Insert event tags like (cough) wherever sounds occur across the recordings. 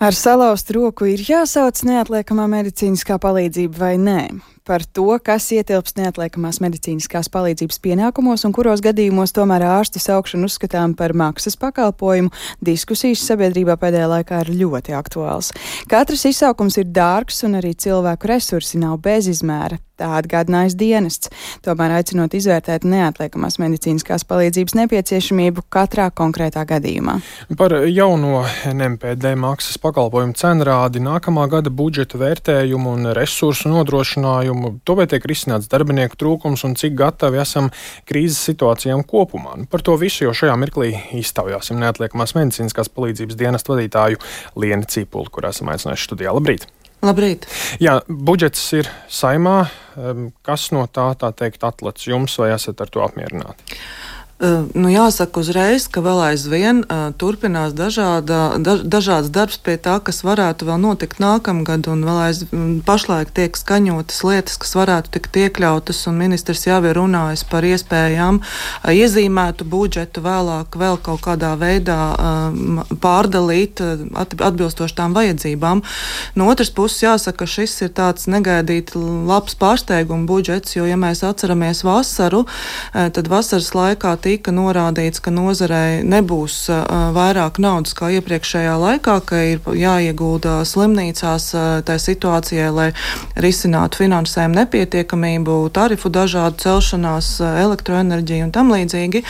Ar salauztu roku ir jāsauc neatliekamā medicīniskā palīdzība vai nē. Par to, kas ietilpst neatliekamās medicīniskās palīdzības pienākumos un kuros gadījumos tomēr ārstu saukšana uzskatām par maksas pakalpojumu, diskusijas sabiedrībā pēdējā laikā ir ļoti aktuāls. Katrs izsaukums ir dārgs un arī cilvēku resursi nav bezizmēra. Tā atgādinājis dienests, tomēr aicinot izvērtēt neatliekamās medicīniskās palīdzības nepieciešamību katrā konkrētā gadījumā. Par jauno NMPD maksas pakalpojumu cenrādi, nākamā gada budžeta vērtējumu un resursu nodrošinājumu, to vai tiek risināts darbinieku trūkums un cik gatavi esam krīzes situācijām kopumā. Nu, par to visu jau šajā mirklī iztaujāsim neatliekamās medicīniskās palīdzības dienestu vadītāju Lienu Cīpuli, kur esam aicinājuši studijā. Labrīt! Labrīt! Jā, budžets ir saimā. Kas no tā, tā teikt, atlats jums, vai esat ar to apmierināti? Nu, jāsaka uzreiz, ka vēl aizvien uh, turpinās dažāda, da, dažāds darbs pie tā, kas varētu vēl notikt nākamgad, un vēl aizvien pašlaik tiek skaņotas lietas, kas varētu tikt iekļautas, un ministrs jau ir runājis par iespējām uh, iezīmētu budžetu vēlāk vēl kaut kādā veidā uh, pārdalīt atbilstoši tām vajadzībām. No otras puses jāsaka, ka šis ir tāds negaidīt labs pārsteiguma budžets, jo, ja mēs atceramies vasaru, tad vasaras laikā tika norādīts, ka nozarei nebūs vairāk naudas kā iepriekšējā laikā, ka ir jāiegulda slimnīcās tā situācijai, lai risinātu finansējumu nepietiekamību, tarifu dažādu celšanās, elektroenerģiju un tam līdzīgi.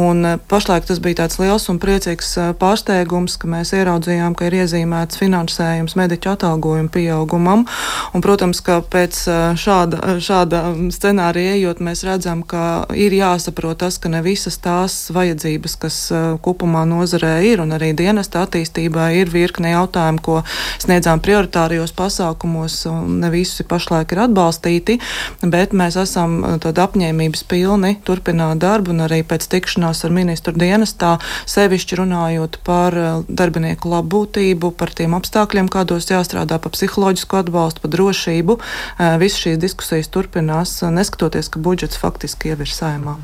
Un pašlaik tas bija tāds liels un priecīgs pārsteigums, ka mēs ieraudzījām, ka ir iezīmēts finansējums mediķu atalgojumu pieaugumam. Un, protams, ka pēc šāda, šāda scenārija ejot, mēs redzam, ka ir jāsaprot tas, ka ne visi visas tās vajadzības, kas kopumā nozarē ir, un arī dienesta attīstībā ir virkne jautājumu, ko sniedzām prioritārijos pasākumos, un ne visi pašlaik ir atbalstīti, bet mēs esam tad apņēmības pilni turpināt darbu, un arī pēc tikšanās ar ministru dienestā sevišķi runājot par darbinieku labbūtību, par tiem apstākļiem, kādos jāstrādā, par psiholoģisku atbalstu, par drošību. Visas šīs diskusijas turpinās, neskatoties, ka budžets faktiski jau ir saimā.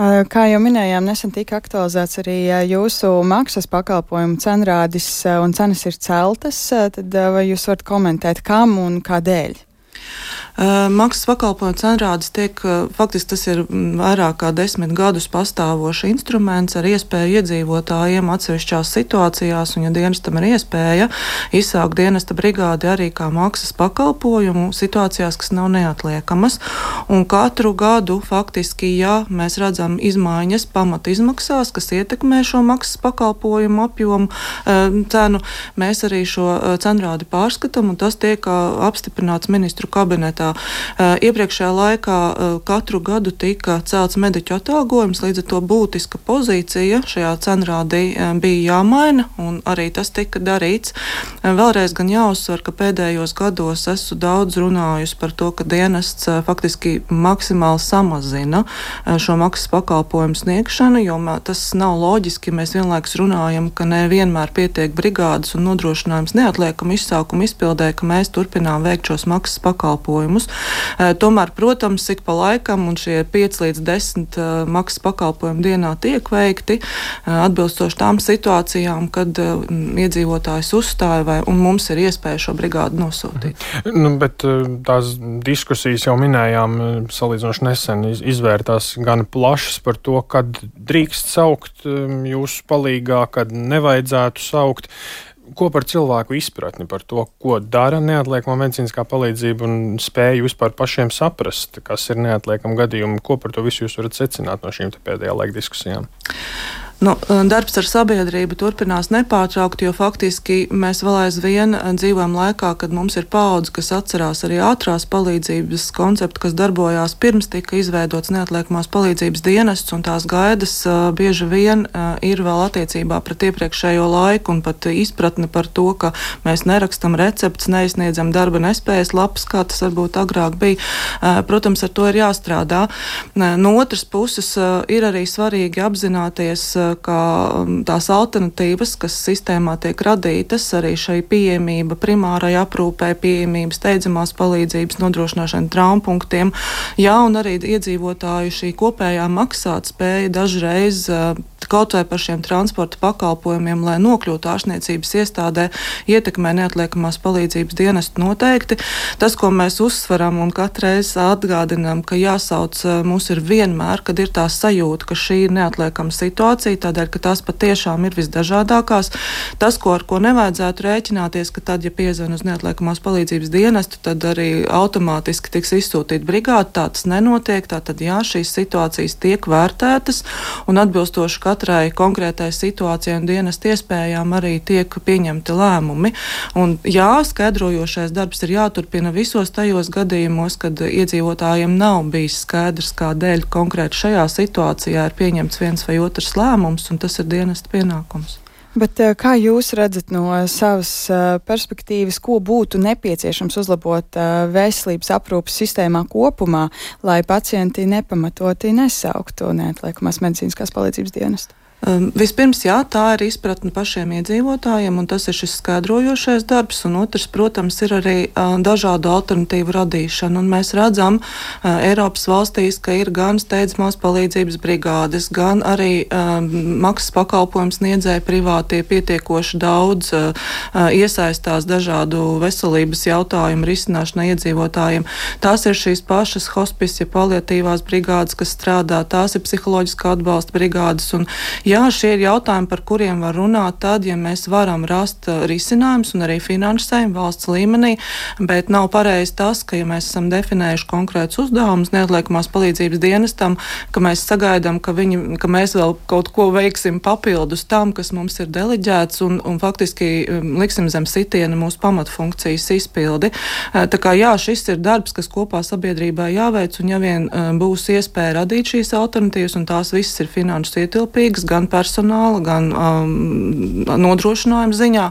Kā jau minējām, nesen tika aktualizēts arī jūsu maksas pakalpojumu cenrādis un cenas ir celtas. Tad vai jūs varat komentēt, kam un kādēļ? Maksas pakalpojumu cenrādes tiek, faktiski tas ir vairāk kā desmit gadus pastāvošs instruments ar iespēju iedzīvotājiem atsevišķās situācijās, un ja dienestam ir iespēja izsaukt dienesta brigādi arī kā maksas pakalpojumu situācijās, kas nav neatliekamas. Un katru gadu faktiski, ja mēs redzam izmaiņas pamata izmaksās, kas ietekmē šo maksas pakalpojumu apjomu cenu, mēs arī šo cenrādi pārskatām, un tas tiek apstiprināts ministru kabinetā Uh, iepriekšējā laikā uh, katru gadu tika celts mediķu atalgojums, līdz ar to būtiska pozīcija šajā cenrādī uh, bija jāmaina, un arī tas tika darīts. Vēlreiz gan jāuzsver, ka pēdējos gados esmu daudz runājusi par to, ka dienests faktiski maksimāli samazina šo maksas pakalpojumu sniegšanu, jo tas nav loģiski, ja mēs vienlaikus runājam, ka nevienmēr pietiek brigādes un nodrošinājums neatliekam izsākumu izpildē, ka mēs turpinām veikt šos maksas pakalpojumus Eh, tomēr, protams, ik pa laikam un šie 5 līdz 10 eh, maksas pakalpojumi dienā tiek veikti atbilstoši tām situācijām, kad iedzīvotājs uzstāja vai mums ir iespēja šo brigādu nosūtīt. Nu, bet tās diskusijas jau minējām salīdzinoši nesen izvērtās gan plašas par to, kad drīkst saukt jūsu palīgā, kad nevajadzētu saukt ko par cilvēku izpratni par to, ko dara neatliekama medicīniskā palīdzība un spēju vispār pašiem saprast, kas ir neatliekama gadījuma, ko par to visu jūs varat secināt no šīm pēdējā laika diskusijām? Nu, darbs ar sabiedrību turpinās nepārtraukti, jo faktiski mēs vēl aizvien dzīvojam laikā, kad mums ir paudze, kas atcerās arī ātrās palīdzības konceptu, kas darbojās pirms tika izveidots neatliekamās palīdzības dienests, un tās gaidas uh, bieži vien ir vēl attiecībā pret iepriekšējo laiku un pat izpratni par to, ka mēs nerakstam recepts, neizsniedzam darba nespējas lapas, kā tas varbūt agrāk bija. Protams, ar to ir jāstrādā. No otras puses ir arī svarīgi apzināties, ka um, tās alternatīvas, kas sistēmā tiek radītas, arī šai pieejamība primārai aprūpē, pieejamība steidzamās palīdzības nodrošināšana traumpunktiem, jā, un arī iedzīvotāju šī kopējā maksātspēja dažreiz uh, kaut vai par šiem transporta pakalpojumiem, lai nokļūtu ārstniecības iestādē, ietekmē neatliekamās palīdzības dienestu noteikti. Tas, ko mēs uzsveram un katreiz atgādinām, ka jāsauc mūs ir vienmēr, kad ir tā sajūta, ka šī ir neatliekama situācija, tādēļ, ka tās patiešām ir visdažādākās. Tas, ko ar ko nevajadzētu rēķināties, ka tad, ja piezvan uz neatliekamās palīdzības dienestu, tad arī automātiski tiks izsūtīta brigāde. Tā tas nenotiek. Tātad, jā, šīs situācijas tiek vērtētas un atbilstoši katrai konkrētai situācijai un dienestu iespējām arī tiek pieņemti lēmumi. Un, jā, skaidrojošais darbs ir jāturpina visos tajos gadījumos, kad iedzīvotājiem nav bijis skaidrs, kādēļ konkrēti šajā situācijā ir pieņemts viens vai otrs lēmums, un tas ir dienesta pienākums. Bet eh, kā jūs redzat no savas eh, perspektīvas, ko būtu nepieciešams uzlabot eh, veselības aprūpas sistēmā kopumā, lai pacienti nepamatoti nesauktu neatliekamās medicīniskās palīdzības dienestu? Um, vispirms, jā, tā ir izpratne pašiem iedzīvotājiem, un tas ir šis skaidrojošais darbs, un otrs, protams, ir arī uh, dažādu alternatīvu radīšana. Un mēs redzam uh, Eiropas valstīs, ka ir gan steidzamās palīdzības brigādes, gan arī um, maksas pakalpojums sniedzēja privātie pietiekoši daudz uh, uh, iesaistās dažādu veselības jautājumu risināšanai iedzīvotājiem. Tās ir šīs pašas hospice, paliatīvās brigādes, kas strādā, tās ir psiholoģiskā atbalsta brigādes. Un, Jā, šie ir jautājumi, par kuriem var runāt tad, ja mēs varam rast uh, risinājumus un arī finansējumu valsts līmenī, bet nav pareizi tas, ka, ja mēs esam definējuši konkrētus uzdevumus neatliekamās palīdzības dienestam, ka mēs sagaidām, ka, viņi, ka mēs vēl kaut ko veiksim papildus tam, kas mums ir deleģēts un, un faktiski um, liksim zem sitiena mūsu pamatfunkcijas izpildi. Uh, tā kā jā, šis ir darbs, kas kopā sabiedrībā jāveic, un ja vien um, būs iespēja radīt šīs alternatīvas, un tās visas ir finanses ietilpīgas, gan gan personāla, gan um, nodrošinājuma ziņā,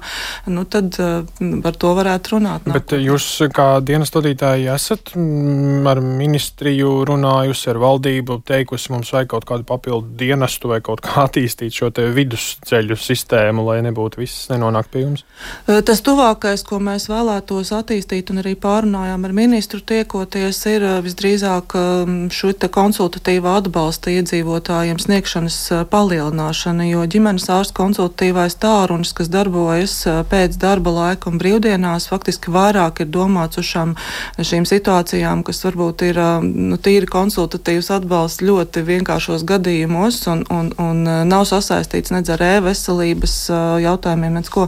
nu, tad uh, par to varētu runāt. Nāk. Bet jūs kā dienas vadītāji esat mm, ar ministriju runājusi, ar valdību, teikusi, mums vajag kaut kādu papildu dienestu vai kaut kā (laughs) attīstīt šo vidusceļu sistēmu, lai nebūtu viss nenonāk pie jums? Uh, tas tuvākais, ko mēs vēlētos attīstīt un arī pārunājām ar ministru tiekoties, ir uh, visdrīzāk um, šo konsultatīvā atbalsta iedzīvotājiem sniegšanas uh, palielinājums palielināšana, jo ģimenes ārsts konsultatīvais tārunis, kas darbojas pēc darba laika un brīvdienās, faktiski vairāk ir domāts uz šām, šīm situācijām, kas varbūt ir nu, tīri konsultatīvs atbalsts ļoti vienkāršos gadījumos un, un, un nav sasaistīts nedz ar e-veselības jautājumiem, nedz ko.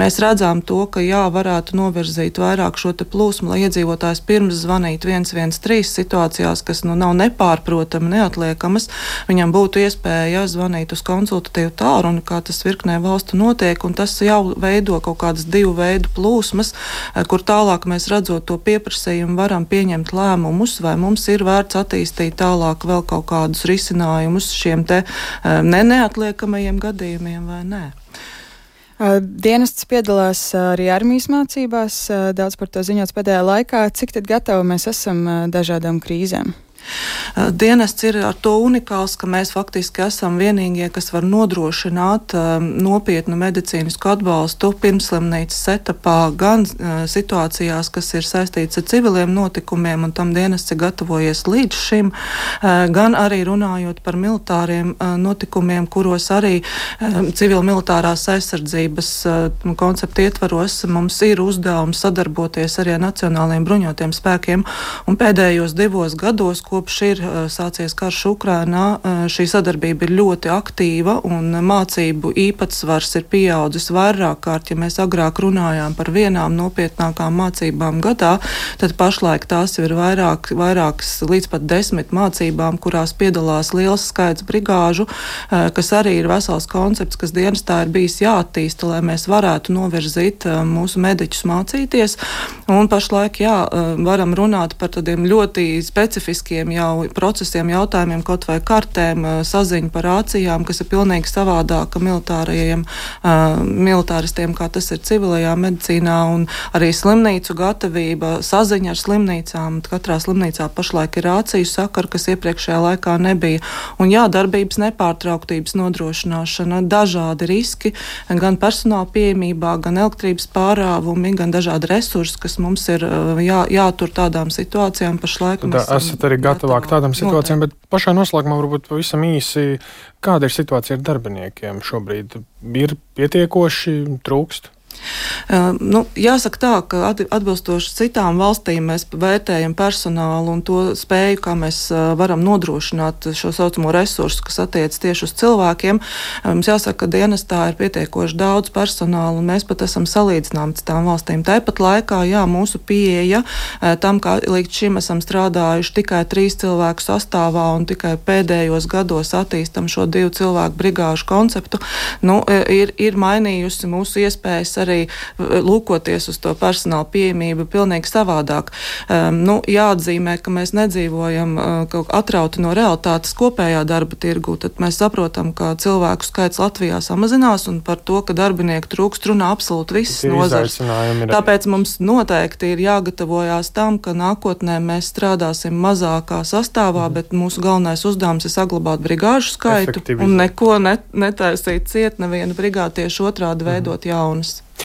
Mēs redzam to, ka jā, varētu novirzīt vairāk šo te plūsmu, lai iedzīvotājs pirms zvanīt 113 situācijās, kas nu nav nepārprotami, neatliekamas, viņam būtu iespēja zvanīt uz konsultatīvu tālruni, kā tas virknē valstu notiek, un tas jau veido kaut kādas divu veidu plūsmas, eh, kur tālāk mēs redzot to pieprasījumu varam pieņemt lēmumus, vai mums ir vērts attīstīt tālāk vēl kaut kādus risinājumus šiem te eh, ne neatliekamajiem gadījumiem vai nē. Dienests piedalās arī armijas mācībās, daudz par to ziņots pēdējā laikā. Cik tad gatavi mēs esam dažādām krīzēm? Eh, dienests ir ar to unikāls, ka mēs faktiski esam vienīgie, kas var nodrošināt um, nopietnu medicīnisku atbalstu pirmslimnīcas etapā, gan uh, situācijās, kas ir saistīts ar civiliem notikumiem, un tam dienests ir gatavojies līdz šim, gan arī runājot par militāriem notikumiem, kuros arī civil-militārās aizsardzības konceptu ietvaros mums ir uzdevums sadarboties arī ar Nacionālajiem bruņotiem spēkiem, un pēdējos divos gados, kopš ir eh, sācies karš Ukrainā, eh, šī sadarbība ir ļoti aktīva un mācību īpatsvars ir pieaudzis vairāk kārt. Ja mēs agrāk runājām par vienām nopietnākām mācībām gadā, tad pašlaik tās ir vairāk, vairākas līdz pat desmit mācībām, kurās piedalās liels skaits brigāžu, eh, kas arī ir vesels koncepts, kas dienestā ir bijis jāattīsta, lai mēs varētu novirzīt mūsu mediķus mācīties. Un pašlaik, jā, varam runāt par tādiem ļoti specifiskiem tehniskiem jau procesiem, jautājumiem, kaut vai kartēm, saziņu par rācijām, kas ir pilnīgi savādāka militārajiem uh, militāristiem, kā tas ir civilajā medicīnā, un arī slimnīcu gatavība, saziņa ar slimnīcām. Katrā slimnīcā pašlaik ir rāciju sakara, kas iepriekšējā laikā nebija. Un jā, darbības nepārtrauktības nodrošināšana, dažādi riski, gan personāla pieejamībā, gan elektrības pārāvumi, gan dažādi resursi, kas mums ir jā, jātur tādām situācijām pašlaik. Tad esat arī gatavāk tādām situācijām, bet pašā noslēgumā varbūt pavisam īsi, kāda ir situācija ar darbiniekiem šobrīd? Ir pietiekoši trūkst? Uh, nu, jāsaka tā, ka atbilstoši citām valstīm mēs vērtējam personālu un to spēju, kā mēs uh, varam nodrošināt šo saucamo resursu, kas attiec tieši uz cilvēkiem. Uh, mums jāsaka, ka dienestā ir pietiekoši daudz personāla un mēs pat esam salīdzināmi ar tām valstīm. Tāpat laikā, jā, mūsu pieeja tam, kā līdz šim esam strādājuši tikai trīs cilvēku sastāvā un tikai pēdējos gados attīstam šo divu cilvēku brigāžu konceptu, nu, ir, ir mainījusi mūsu iespējas arī lūkoties uz to personāla pieejamību pilnīgi savādāk. Um, nu, jāatzīmē, ka mēs nedzīvojam uh, atrauti no realitātes kopējā darba tirgu, tad mēs saprotam, ka cilvēku skaits Latvijā samazinās un par to, ka darbinieku trūkst runā absolūti visas nozars. Tāpēc mums noteikti ir jāgatavojās tam, ka nākotnē mēs strādāsim mazākā sastāvā, mm. bet mūsu galvenais uzdevums ir saglabāt brigāžu skaitu un neko net, netaisīt ciet, nevienu brigādi tieši otrādi veidot mm. jaunas.